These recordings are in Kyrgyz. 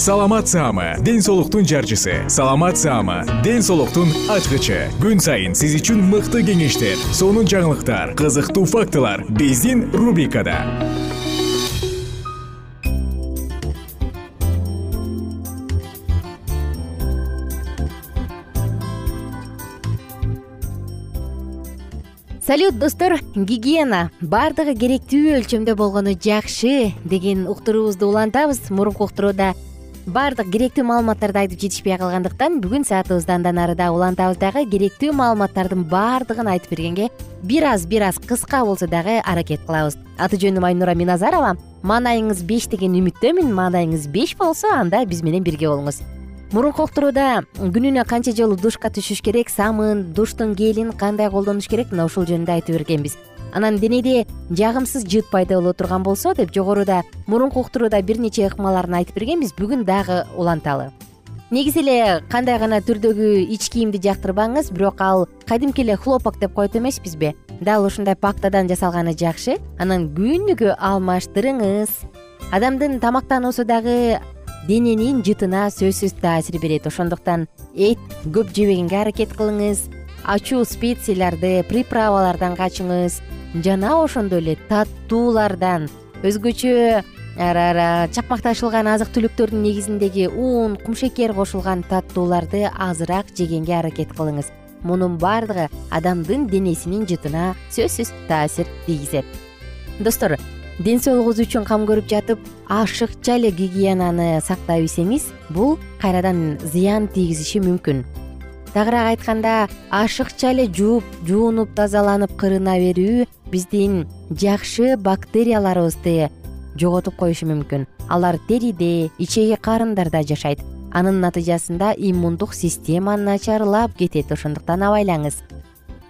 саламат саама ден соолуктун жарчысы. Саламат саама ден соолуктун ачкычы. Күн сайын сиз үчүн мыкты кеңештер сонун жаңылыктар кызыктуу фактылар биздин рубрикада. Салют достор. Гигиена. Баардыгы керектүү өлчөмдө болгону жакшы деген уктуруубузду улантабыз. Мурунку уктурууда баардык керектүү маалыматтарды айтып жетишпей калгандыктан бүгүн саатыбызда андан ары дагы улантабыз дагы керектүү маалыматтардын баардыгын айтып бергенге бир аз бир аз кыска болсо дагы аракет кылабыз. Аты жөнүм айнура миназарова маанайыңыз беш деген үмүттөмүн маанайыңыз беш болсо анда биз менен бирге болуңуз. Мурунку уктурууда күнүнө канча жолу душка түшүш керек самын душтун гелин кандай колдонуш керек мына ушул жөнүндө айтып бергенбиз анан денеде жагымсыз жыт пайда боло турган болсо деп жогоруда мурунку уктурууда бир нече ыкмаларын айтып бергенбиз бүгүн дагы уланталы. Негизи эле кандай гана түрдөгү ич кийимди жактырбаңыз бирок ал кадимки эле хлопок деп коет эмеспизби? Дал ушундай пактадан жасалганы жакшы. Анан күнүгө алмаштырыңыз. Адамдын тамактануусу дагы дененин жытына сөзсүз таасир берет. Ошондуктан эт көп жебегенге аракет кылыңыз ачуу специяларды приправалардан качыңыз жана ошондой эле таттуулардан өзгөчө чакмакташылган азык түлүктөрдүн негизиндеги ун кумшекер кошулган таттууларды азыраак жегенге аракет кылыңыз. Мунун баардыгы адамдын денесинин жытына сөзсүз таасир тийгизет. Достор ден соолугубуз үчүн кам көрүп жатып ашыкча эле гигиенаны сактай билсеңиз бул кайрадан зыян тийгизиши мүмкүн. Тагыраак айтканда ашыкча эле жууп жуунуп тазаланып кырына берүү биздин жакшы бактерияларыбызды жоготуп коюшу мүмкүн. Алар териде ичеги карындарда жашайт. Анын натыйжасында иммундук система начарлап кетет ошондуктан абайлаңыз.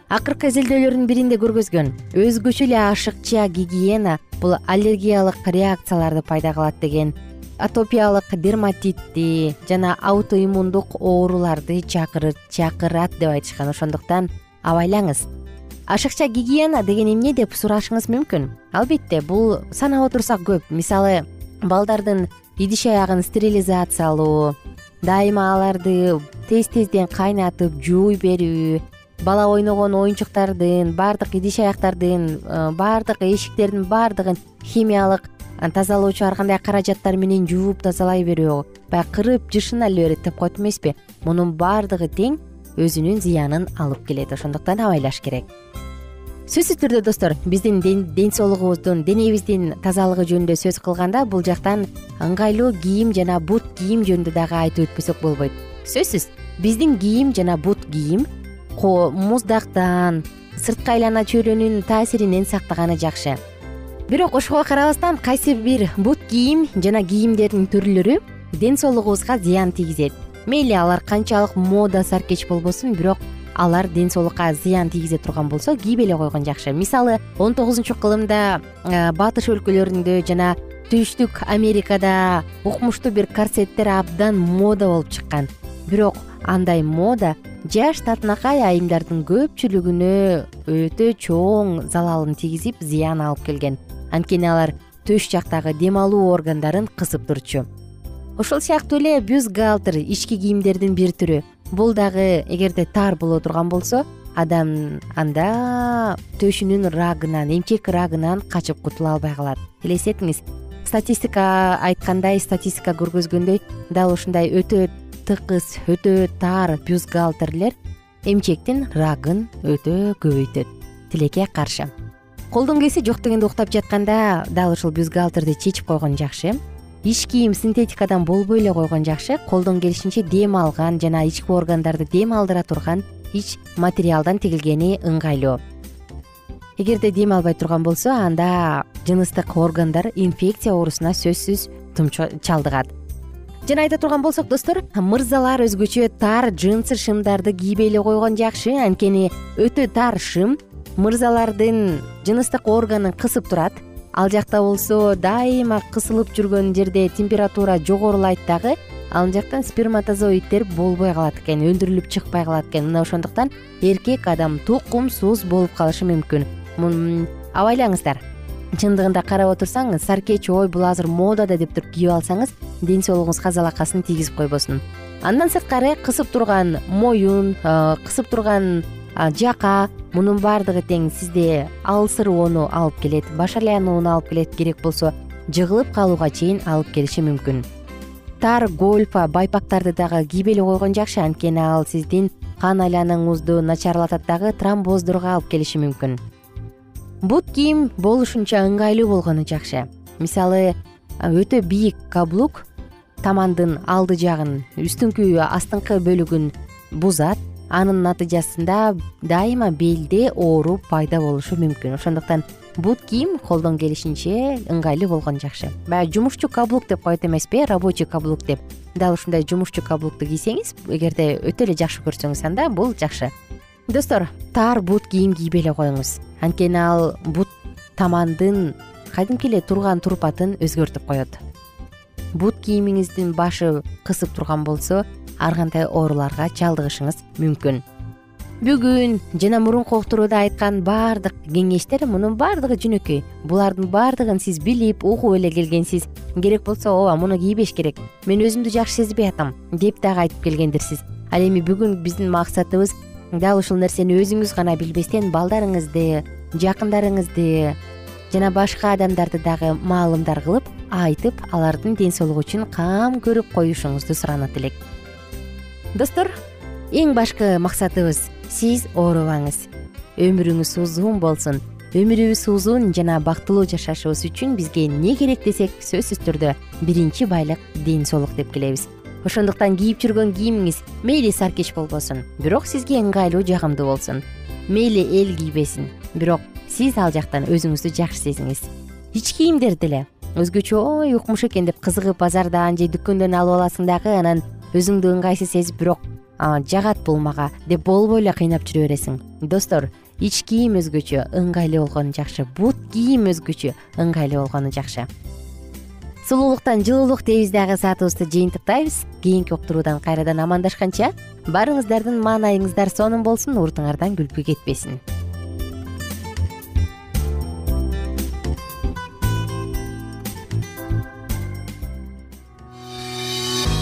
Акыркы изилдөөлөрдүн биринде көргөзгөн. Өзгөчө эле ашыкча гигиена бул аллергиялык реакцияларды пайда кылат деген атопиялык дерматитти жана аутоиммундук ооруларды чакырат деп айтышкан. Ошондуктан абайлаңыз ашыкча гигиена деген эмне деп сурашыңыз мүмкүн албетте бул санап отурсак көп. Мисалы балдардын идиш аягын стерилизациялоо дайыма аларды тез тезден кайнатып жууй берүү бала ойногон оюнчуктардын баардык идиш аяктардын э, баардык эшиктердин баардыгын химиялык тазалоочу ар кандай каражаттар менен жууп тазалай берүү баягы кырып жышына эле берет деп коет эмеспи. Мунун баардыгы тең өзүнүн зыянын алып келет. Ошондуктан абайлаш керек. Сөзсүз түрдө достор биздин ден соолугубуздун денебиздин тазалыгы жөнүндө сөз кылганда бул жактан ыңгайлуу кийим жана бут кийим жөнүндө дагы айтып өтпөсөк болбойт. Сөзсүз биздин кийим жана бут кийим муздактан сырткы айлана чөйрөнүн таасиринен сактаганы жакшы. Бирок ошого карабастан кайсы бир бут кийим жана кийимдердин түрлөрү ден соолугубузга зыян тийгизет мейли алар канчалык мода саркеч болбосун бирок алар ден соолукка зыян тийгизе турган болсо кийбей эле койгон жакшы. Мисалы он тогузунчу кылымда батыш өлкөлөрүндө жана түштүк америкада укмуштуу бир корсеттер абдан мода болуп чыккан. Бирок андай мода жаш татынакай айымдардын көпчүлүгүнө өтө чоң залалын тийгизип зыян алып келген. Анткени алар төш жактагы дем алуу органдарын кысып турчу ошол сыяктуу эле бюстгальтер ички кийимдердин бир түрү. Бул дагы эгерде тар боло турган болсо адам анда төшүнүн рагынан эмчек рагынан качып кутула албай калат. Элестетиңиз. Статистика айткандай статистика көргөзгөндөй дал ушундай өтө тыкыз өтө тар бюстгалтерлер эмчектин рагын өтө көбөйтөт. Тилекке каршы. Колдон келсе жок дегенде уктап жатканда дал ушул бюстгалтерди чечип койгон жакшы ич кийим синтетикадан болбой эле койгон жакшы колдон келишинче дем алган жана ички органдарды дем алдыра турган ич материалдан тигилгени ыңгайлуу эгерде дем албай турган болсо анда жыныстык органдар инфекция оорусуна сөзсүз чалдыгат. Жана айта турган болсок достор мырзалар өзгөчө тар джинсы шымдарды кийбей эле койгон жакшы. Анткени өтө тар шым мырзалардын жыныстык органын кысып турат ал жакта болсо дайыма кысылып жүргөн жерде температура жогорулайт дагы ал жактан сперматозоидтер болбой калат экен өндүрүлүп чыкпай калат экен. Мына ошондуктан эркек адам тукумсуз болуп калышы мүмкүн. Абайлаңыздар чындыгында карап отурсаң саркеч ой бул азыр модада деп туруп кийип алсаңыз ден соолугуңузга залакасын тийгизип койбосун. Андан сырткары кысып турган моюн кысып турган жака мунун баардыгы тең сизде алсыроону алып келет баш айланууну алып келет керек болсо жыгылып калууга чейин алып келиши мүмкүн. Тар гольфа байпактарды дагы кийбей эле койгон жакшы анткени ал сиздин кан айланууңузду начарлатат дагы тромбоздорго алып келиши мүмкүн. Бут кийим болушунча ыңгайлуу болгону жакшы. Мисалы өтө бийик каблук тамандын алды жагын үстүңкү астыңкы бөлүгүн бузат анын натыйжасында дайыма белде оору пайда болушу мүмкүн. Ошондуктан бут кийим колдон келишинче ыңгайлуу болгон жакшы. Баягы жумушчу каблук деп коет эмеспи рабочий каблук деп. Дал ушундай жумушчу каблукту кийсеңиз эгерде өтө эле жакшы көрсөңүз анда бул жакшы. Достор тар бут кийим кийбей эле коюңуз. Анткени ал бут тамандын кадимки эле турган турпатын өзгөртүп коет. Бут кийимиңиздин башы кысып турган болсо ар кандай ооруларга чалдыгышыңыз мүмкүн. Бүгүн жана мурунку уктурууда айткан баардык кеңештер мунун баардыгы жөнөкөй. Булардын баардыгын сиз билип угуп эле келгенсиз. Керек болсо ооба муну кийбеш керек. Мен өзүмдү жакшы сезбей атам деп дагы айтып келгендирсиз. Ал эми бүгүн биздин максатыбыз дал ушул нерсени өзүңүз гана билбестен балдарыңызды жакындарыңызды жана башка адамдарды дагы маалымдар кылып айтып алардын ден соолугу үчүн кам көрүп коюшуңузду суранат элек достор эң башкы максатыбыз сиз оорубаңыз. Өмүрүңүз узун болсун. Өмүрүбүз узун жана бактылуу жашашыбыз үчүн бизге эмне керек десек сөзсүз түрдө биринчи байлык ден соолук деп келебиз. Ошондуктан кийип жүргөн кийимиңиз мейли саркеч болбосун бирок сизге ыңгайлуу жагымдуу болсун. Мейли эл кийбесин бирок сиз ал жактан өзүңүздү жакшы сезиңиз. Ич кийимдер деле өзгөчө ой укмуш экен деп кызыгып базардан же дүкөндөн алып аласың дагы анан өзүңдү ыңгайсыз сезип бирок жагат бул мага деп болбой эле кыйнап жүрө бересиң. Достор ич кийим өзгөчө ыңгайлуу болгону жакшы. Бут кийим өзгөчө ыңгайлуу болгону жакшы. Сулуулуктан жылуулук дейбиз дагы саатыбызды жыйынтыктайбыз кийинки уктуруудан кайрадан амандашканча баарыңыздардын маанайыңыздар сонун болсун уртуңардан күлкү кетпесин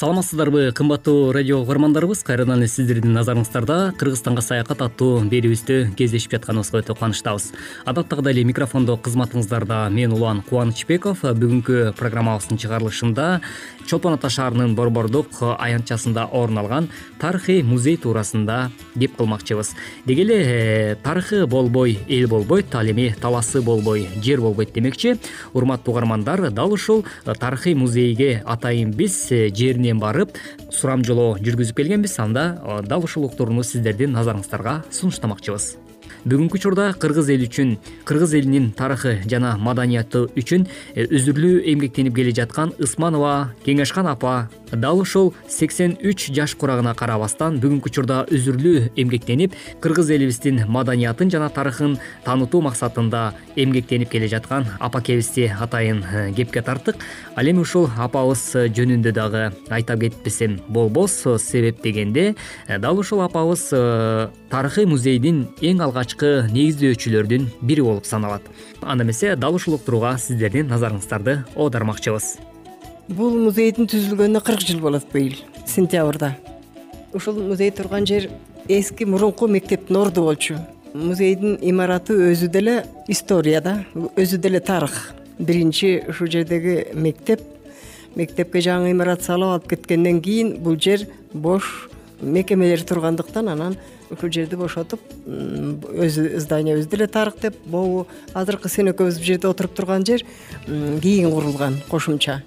саламатсыздарбы кымбаттуу радио угармандарыбыз кайрадан эле сиздердин назарыңыздарда кыргызстанга саякат аттуу берүүбүздү кездешип жатканыбызга өтө кубанычтабыз. Адаттагыдай эле микрофондо кызматыңыздарда мен улан кубанычбеков. Бүгүнкү программабыздын чыгарылышында чолпон ата шаарынын борбордук аянтчасында орун алган тарыхый музей туурасында кеп кылмакчыбыз. Деги эле э, тарыхы болбой эл болбойт ал эми талаасы болбой жер болбойт демекчи. Урматтуу угармандар дал ушул тарыхый музейге атайын биз э, барып сурам жолоо жүргүзүп келгенбиз. Анда дал ушул уктурууну сиздердин назарыңыздарга сунуштамакчыбыз бүгүнкү учурда кыргыз эли үчүн кыргыз элинин тарыхы жана маданияты үчүн э, үзүрлүү эмгектенип келе жаткан ысманова кеңешхан апа дал ушул сексен үч жаш курагына карабастан бүгүнкү учурда үзүрлүү эмгектенип кыргыз элибиздин маданиятын жана тарыхын таанытуу максатында эмгектенип келе жаткан апакебизди атайын э, кепке тарттык ал эми ушул апабыз жөнүндө дагы айта кетпесем болбос себеп дегенде э, дал ушул апабыз тарыхый музейдин эң алгач негиздөөчүлөрдүн бири болуп саналат. Анда эмесе дал ушул уктурууга сиздердин назарыңыздарды оодармакчыбыз. Бул музейдин түзүлгөнүнө кырк жыл болот быйыл сентябрда. Ушул музей турган жер эски мурунку мектептин орду болчу. Музейдин имараты өзү деле история да өзү деле тарых. Биринчи ушул жердеги мектеп мектепке жаңы имарат салып алып кеткенден кийин бул жер бош мекемелер тургандыктан анан ушул жерди бошотуп өзү зданиябыз деле тарых деп могу азыркы сен экөөбүз бул жерде отуруп турган жер кийин курулган кошумча.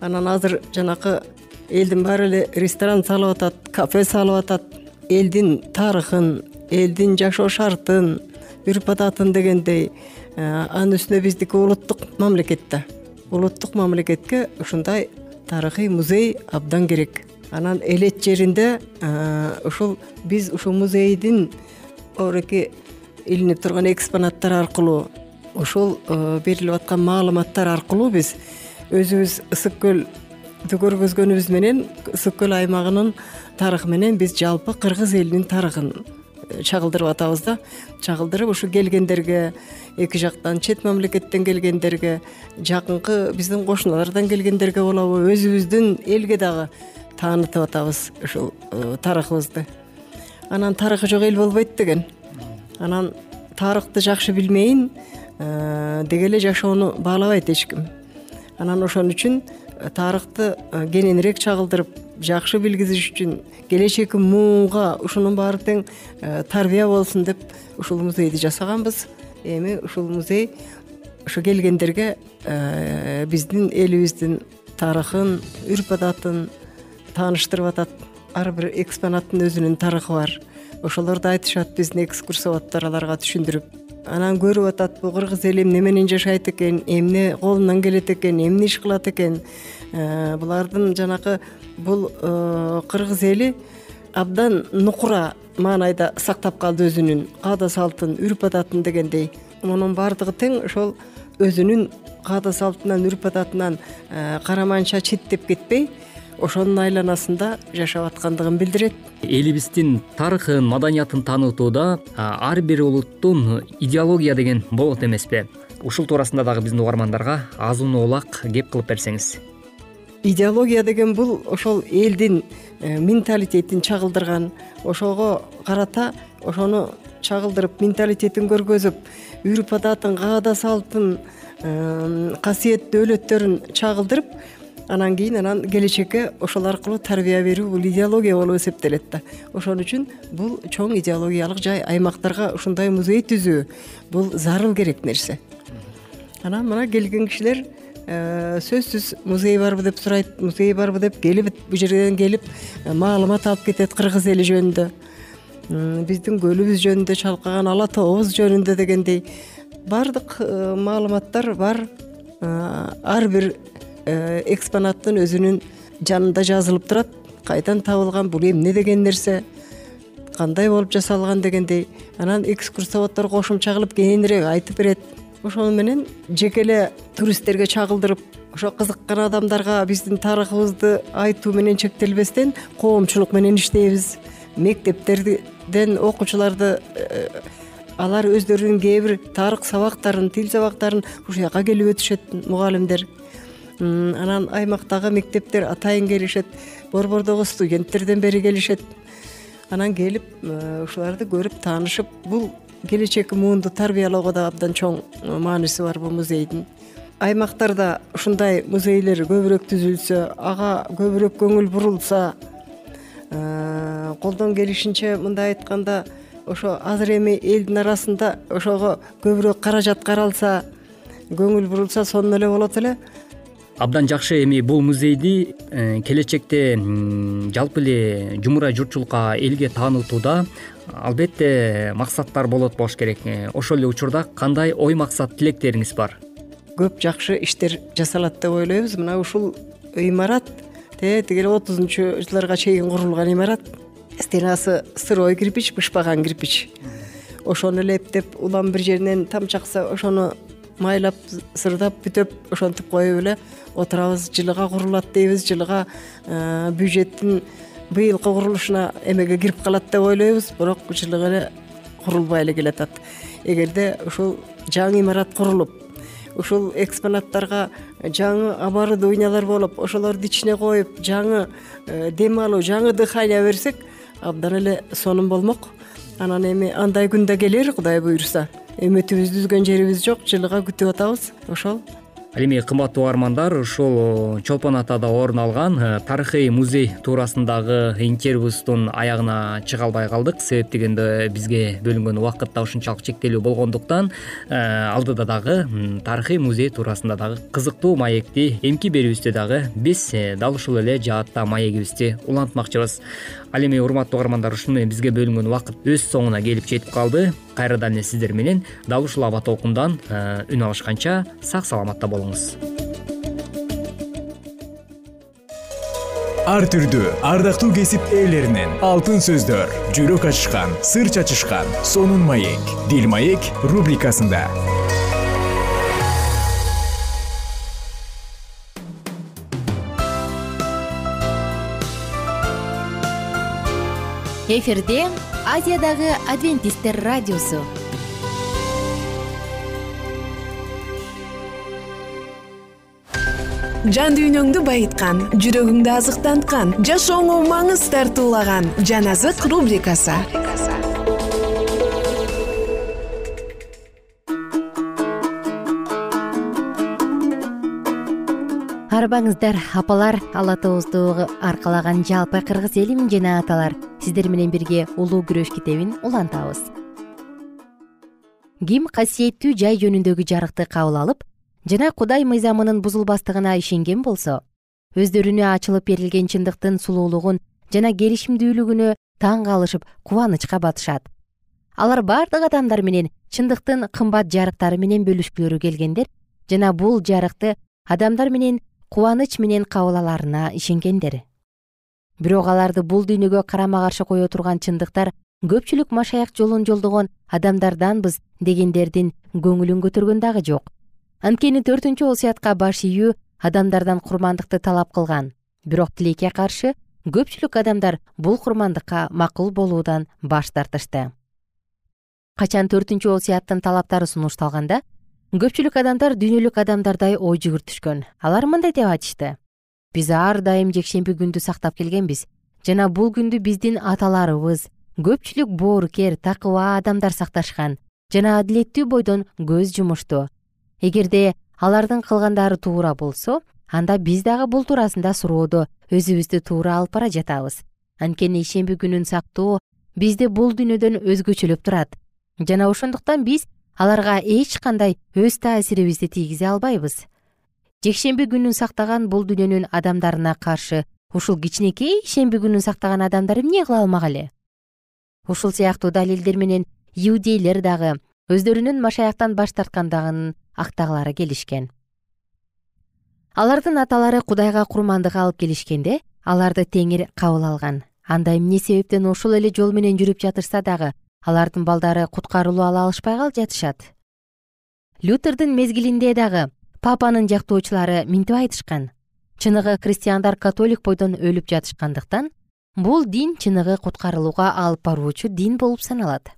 Анан азыр жанакы элдин баары эле ресторан салып атат кафе салып атат элдин тарыхын элдин жашоо шартын үрп адатын дегендей э, анын үстүнө биздики улуттук мамлекет да. Улуттук мамлекетке ушундай тарыхый музей абдан керек анан элет жеринде ушул биз ушул музейдин оореки илинип турган экспонаттар аркылуу ушул берилип аткан маалыматтар аркылуу биз өзүбүз ысык көл көргөзгөнүбүз менен ысык көл аймагынын тарыхы менен биз жалпы кыргыз элинин тарыхын э, чагылдырып атабыз да. Чагылдырып ушу келгендерге эки жактан чет мамлекеттен келгендерге жакынкы биздин кошуналардан келгендерге болобу өзүбүздүн элге дагы таанытып атабыз ушул э, тарыхыбызды. Анан тарыхы жок эл болбойт деген. Анан тарыхты жакшы билмейин э, деги эле жашоону баалабайт эч ким. Анан ошон үчүн тарыхты э, кененирээк чагылдырып жакшы билгизиш үчүн келечекки муунга ушунун баары тең тарбия болсун деп ушул музейди жасаганбыз. Эми ушул музей ошо келгендерге биздин элибиздин тарыхын үрп адатын тааныштырып атат. Ар бир экспонаттын өзүнүн тарыхы бар. Ошолорду айтышат биздин экскурсоводдор аларга түшүндүрүп. Анан көрүп атат бул кыргыз эли эмне менен жашайт экен? Эмне колунан келет экен? Эмне иш кылат экен? Э, булардын жанакы бул э, кыргыз эли абдан нукура маанайда сактап калды өзүнүн. Каада салтын үрп адатын дегендей. Мунун баардыгы тең ошол өзүнүн каада салтынан үрп адатынан э, караманча четтеп кетпей ошонун айланасында жашап аткандыгын билдирет. Элибиздин тарыхын маданиятын таанытууда ар бир улуттун идеология деген болот эмеспи. Ушул туурасында дагы биздин угармандарга азын улак кеп кылып берсеңиз. Идеология деген бул ошол элдин э, менталитетин чагылдырган ошого карата ошону чагылдырып менталитетин көргөзүп үрп адатын каада салтын э, касиеттүү өлөттөрүн чагылдырып анан кийин анан келечекке ошол аркылуу тарбия берүү бул идеология болуп эсептелет да. Ошон үчүн бул чоң идеологиялык жай аймактарга ушундай музей түзүү бул зарыл керек нерсе. Анан мына келген кишилер э, сөзсүз музей барбы деп сурайт музей барбы деп келип бул жерден келип э, маалымат алып кетет кыргыз эли жөнүндө. Биздин көлүбүз жөнүндө чалкаган ала тообуз жөнүндө дегендей баардык э, маалыматтар бар. Ар бир экспонаттын өзүнүн жанында жазылып турат кайдан табылган бул эмне деген нерсе кандай болуп жасалган дегендей анан экскурсоводдор кошумча кылып кененирээк айтып берет. Ошону менен жеке эле туристтерге чагылдырып ошо кызыккан адамдарга биздин тарыхыбызды айтуу менен чектелбестен коомчулук менен иштейбиз. Мектептерден окуучуларды э, алар өздөрүнүн кээ бир тарых сабактарын тил сабактарын ушул жака келип өтүшөт мугалимдер анан аймактагы мектептер атайын келишет борбордогу студенттерден бери келишет. Анан келип э, ушуларды көрүп таанышып бул келечекки муунду тарбиялоого да абдан чоң э, мааниси бар бул музейдин. Аймактарда ушундай музейлер көбүрөөк түзүлсө ага көбүрөөк көңүл бурулса э, колдон келишинче мындай айтканда ошо азыр эми элдин арасында ошого көбүрөөк каражат каралса көңүл бурулса сонун эле болот эле абдан жакшы эми бул музейди э, келечекте жалпы эле жумурай журтчулукка элге таанытууда албетте максаттар болот болуш керек. Э, ошол эле учурда кандай ой максат тилектериңиз бар? Көп жакшы иштер жасалат деп ойлойбуз. Мына ушул имарат тетиги эле отузунчу жылдарга чейин курулган имарат. Стенасы сырой кирпич бышпаган кирпич. Ошону эле эптеп улам бир жеринен тамчы акса ошону майлап сырдап бүтөп ошентип коюп эле отурабыз жылыга курулат дейбиз жылыга э, бюджеттин быйылкы курулушуна эмеге кирип калат деп ойлойбуз бирок жылыга эле курулбай эле келатат. Эгерде ушул жаңы имарат курулуп ушул экспонаттарга жаңы оборудованиялар болуп ошолорду ичине коюп жаңы э, дем алуу жаңы дыхание берсек абдан эле сонун болмок. Анан эми андай күн да келер кудай буюрса. Үмүтүбүздү үзгөн жерибиз жок жылыга күтүп атабыз. Ошол ал эми кымбаттуу угармандар ушул чолпон атада орун алган э, тарыхый музей туурасындагы интервьюбуздун аягына чыга албай калдык. Себеп дегенде бизге бөлүнгөн убакыт да ушунчалык чектелүү болгондуктан э, алдыда дагы тарыхый музей туурасында дагы кызыктуу маекти эмки берүүбүздө дагы биз э, дал ушул эле жаатта маегибизди улантмакчыбыз ал эми урматтуу угармандар ушуну менен бизге бөлүнгөн убакыт өз соңуна келип жетип калды. Кайрадан эле сиздер менен дал ушул аба толкундан э, үн алышканча сак саламатта болуңуз. Ар түрдүү ардактуу кесип ээлеринен алтын сөздөр жүрөк ачышкан сыр чачышкан сонун маек дил маек рубрикасында эфирде азиядагы адвентисттер радиосу. Жан дүйнөңдү байыткан жүрөгүңдү азыктанткан жашооңо маңыз тартуулаган жан азык рубрикасы арбаңыздар апалар. Ала тообузду аркалаган жалпы кыргыз элим жана аталар. Сиздер менен бирге улуу күрөш китебин улантабыз. Ким касиеттүү жай жөнүндөгү жарыкты кабыл алып жана кудай мыйзамынын бузулбастыгына ишенген болсо өздөрүнө ачылып берилген чындыктын сулуулугун жана келишимдүүлүгүнө таң калышып кубанычка батышат. Алар бардык адамдар менен чындыктын кымбат жарыктары менен бөлүшкүлөрү келгендер жана бул жарыкты адамдар менен кубаныч менен кабыл аларына ишенгендер. Бирок аларды бул дүйнөгө карама каршы кое турган чындыктар көпчүлүк машаяк жолун жолдогон адамдарданбыз дегендердин көңүлүн көтөргөн дагы жок. Анткени төртүнчү осуятка баш ийүү адамдардан курмандыкты талап кылган. Бирок тилекке каршы көпчүлүк адамдар бул курмандыкка макул болуудан баш тартышты. Качан төртүнчү осуяттын талаптары сунушталганда көпчүлүк адамдар дүйнөлүк адамдардай ой жүгүртүшкөн. Алар мындай деп айтышты. Биз ар дайым жекшемби күндү сактап келгенбиз. Жана бул күндү биздин аталарыбыз көпчүлүк боорукер такыба адамдар сакташкан. Жана адилеттүү бойдон көз жумушту. Эгерде алардын кылгандары туура болсо анда биз дагы бул туурасында суроодо өзүбүздү туура алып бара жатабыз. Анткени ишемби күнүн сактоо бизди бул дүйнөдөн өзгөчөлөп турат. Жана ошондуктан биз аларга эч кандай өз таасирибизди тийгизе албайбыз. Жекшемби күнүн сактаган бул дүйнөнүн адамдарына каршы ушул кичинекей ишемби күнүн сактаган адамдар эмне кыла алмак эле? Ушул сыяктуу далилдер менен иудейлер дагы өздөрүнүн машаяктан баш тарткандыгын актагылары келишкен. Алардын аталары кудайга курмандык алып келишкенде аларды теңир кабыл алган. Анда эмне себептен ошол эле жол менен жүрүп жатышса дагы алардын балдары куткарылуу ала алышпай жатышат. Лютердин мезгилинде дагы папанын жактоочулары минтип айтышкан. Чыныгы христиандар католик бойдон өлүп жатышкандыктан бул дин чыныгы куткарылууга алып баруучу дин болуп саналат.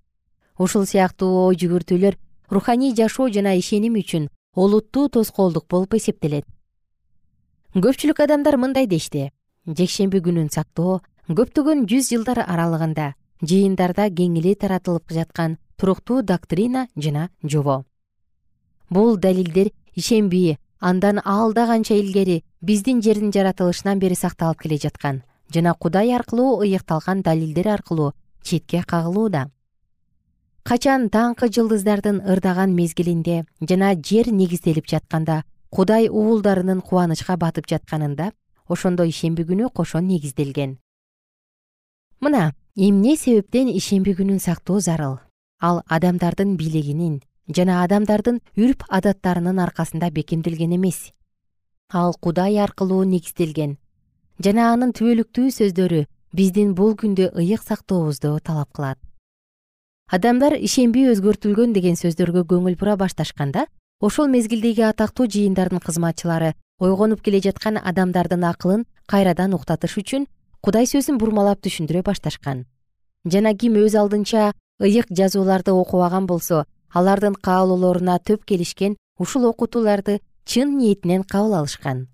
Ушул сыяктуу ой жүгүртүүлөр руханий жашоо жана ишеним үчүн олуттуу тоскоолдук болуп эсептелет. Көпчүлүк адамдар мындай дешти жекшемби күнүн сактоо көптөгөн жүз жылдар аралыгында жыйындарда кең эле таратылып жаткан туруктуу доктрина жана жобо. Бул далилдер ишемби андан алда канча илгери биздин жердин жаратылышынан бери сакталып келе жаткан жана кудай аркылуу ыйыкталган далилдер аркылуу четке кагылууда. Качан таңкы жылдыздардын ырдаган мезгилинде жана жер негизделип жатканда кудай уулдарынын кубанычка батып жатканында ошондо ишемби күнү кошо негизделген? Мына эмне себептен ишемби күнүн сактоо зарыл? Ал адамдардын бийлигинин жана адамдардын үрп адаттарынын аркасында бекемделген эмес. Ал кудай аркылуу негизделген жана анын түбөлүктүү сөздөрү биздин бул күндү ыйык сактообузду талап кылат. Адамдар ишемби өзгөртүлгөн деген сөздөргө көңүл бура башташканда ошол мезгилдеги атактуу жыйындардын кызматчылары ойгонуп келе жаткан адамдардын акылын кайрадан уктатыш үчүн кудай сөзүн бурмалап түшүндүрө башташкан. Жана ким өз алдынча ыйык жазууларды окубаган болсо алардын каалоолоруна төп келишкен ушул окутууларды чын ниетинен кабыл алышкан.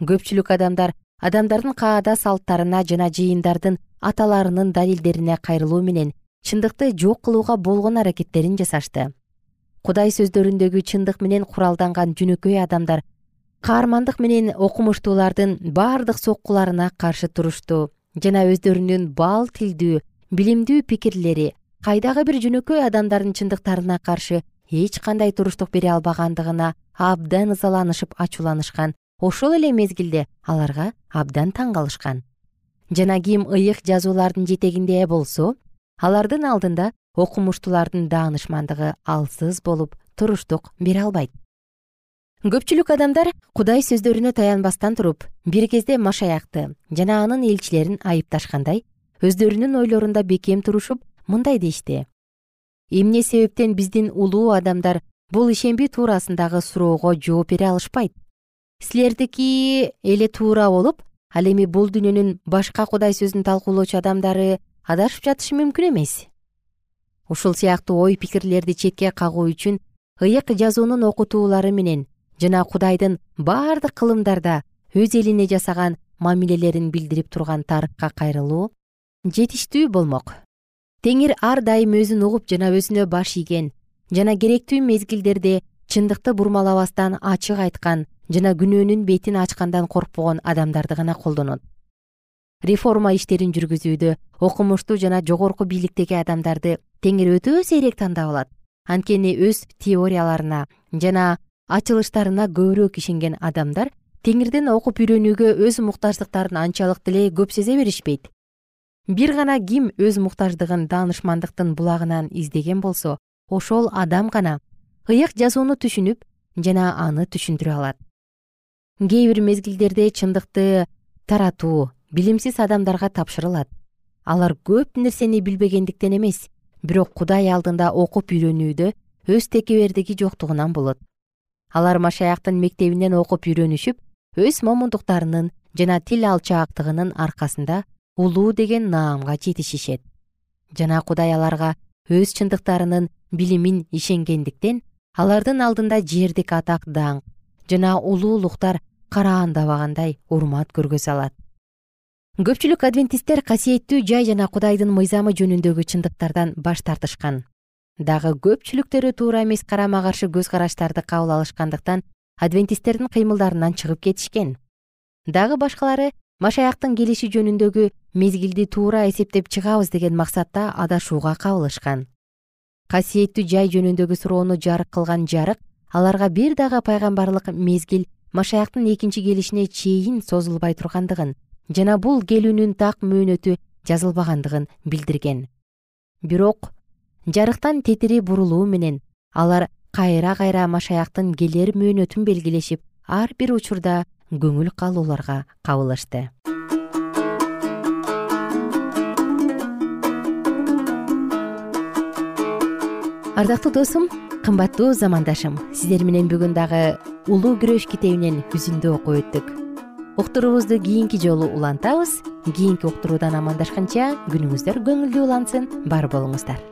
Көпчүлүк адамдар адамдардын каада салттарына жана жыйындардын аталарынын далилдерине кайрылуу менен чындыкты жок кылууга болгон аракеттерин жасашты. Кудай сөздөрүндөгү чындык менен куралданган жөнөкөй адамдар каармандык менен окумуштуулардын бардык соккуларына каршы турушту жана өздөрүнүн бал тилдүү билимдүү пикирлери кайдагы бир жөнөкөй адамдардын чындыктарына каршы эч кандай туруштук бере албагандыгына абдан ызаланышып ачууланышкан ошол эле мезгилде аларга абдан таң калышкан жана ким ыйык жазуулардын жетегинде болсо алардын алдында окумуштуулардын даанышмандыгы алсыз болуп туруштук бере албайт көпчүлүк адамдар кудай сөздөрүнө таянбастан туруп бир кезде машаякты жана анын элчилерин айыпташкандай өздөрүнүн ойлорунда бекем турушуп мындай дешти. Эмне себептен биздин улуу адамдар бул ишемби туурасындагы суроого жооп бере алышпайт? Силердики эле туура болуп ал эми бул дүйнөнүн башка кудай сөзүн талкуулоочу адамдары адашып жатышы мүмкүн эмес. Ушул сыяктуу ой пикирлерди четке кагуу үчүн ыйык жазуунун окутуулары менен жана кудайдын баардык кылымдарда өз элине жасаган мамилелерин билдирип турган тарыхка кайрылуу жетиштүү болмок. Теңир ар дайым өзүн угуп жана өзүнө баш ийген жана керектүү мезгилдерде чындыкты бурмалабастан ачык айткан жана күнөөнүн бетин ачкандан коркпогон адамдарды гана колдонот. Реформа иштерин жүргүзүүдө окумуштуу жана жогорку бийликтеги адамдарды теңир өтө сейрек тандап алат. Анткени өз теорияларына жана ачылыштарына көбүрөөк ишенген адамдар теңирден окуп үйрөнүүгө өз муктаждыктарын анчалык деле көп сезе беришпейт. Бир гана ким өз муктаждыгын даанышмандыктын булагынан издеген болсо ошол адам гана ыйык жазууну түшүнүп жана аны түшүндүрө алат. Кээ бир мезгилдерде чындыкты таратуу билимсиз адамдарга тапшырылат. Алар көп нерсени билбегендиктен эмес бирок кудай алдында окуп үйрөнүүдө өз текебердиги жоктугунан болот алар машаяктын мектебинен окуп үйрөнүшүп өз момундуктарынын жана тил алчаактыгынын аркасында улуу деген наамга жетишишет. Жана кудай аларга өз чындыктарынын билимин ишенгендиктен алардын алдында жердик атак даңк жана улуулуктар караандабагандай урмат көргөзө алат көпчүлүк адвентисттер касиеттүү жай жана кудайдын мыйзамы жөнүндөгү чындыктардан баш тартышкан дагы көпчүлүктөрү туура эмес карама каршы көз караштарды кабыл алышкандыктан адвентисттердин кыймылдарынан чыгып кетишкен. Дагы башкалары машаяктын келиши жөнүндөгү мезгилди туура эсептеп чыгабыз деген максатта адашууга кабылышкан. Касиеттүү жай жөнүндөгү суроону жарык кылган жарык аларга бир дагы пайгамбарлык мезгил машаяктын экинчи келишине чейин созулбай тургандыгын жана бул келүүнүн так мөөнөтү жазылбагандыгын билдирген. Бирок жарыктан тетири бурулуу менен алар кайра кайра машаяктын келер мөөнөтүн белгилешип ар бир учурда көңүл калууларга кабылышты. Ардактуу досум кымбаттуу замандашым сиздер менен бүгүн дагы улуу күрөш китебинен үзүндү окуп өттүк. Уктуруубузду кийинки жолу улантабыз. Кийинки уктуруудан амандашканча күнүңүздөр көңүлдүү улансын. Бар болуңуздар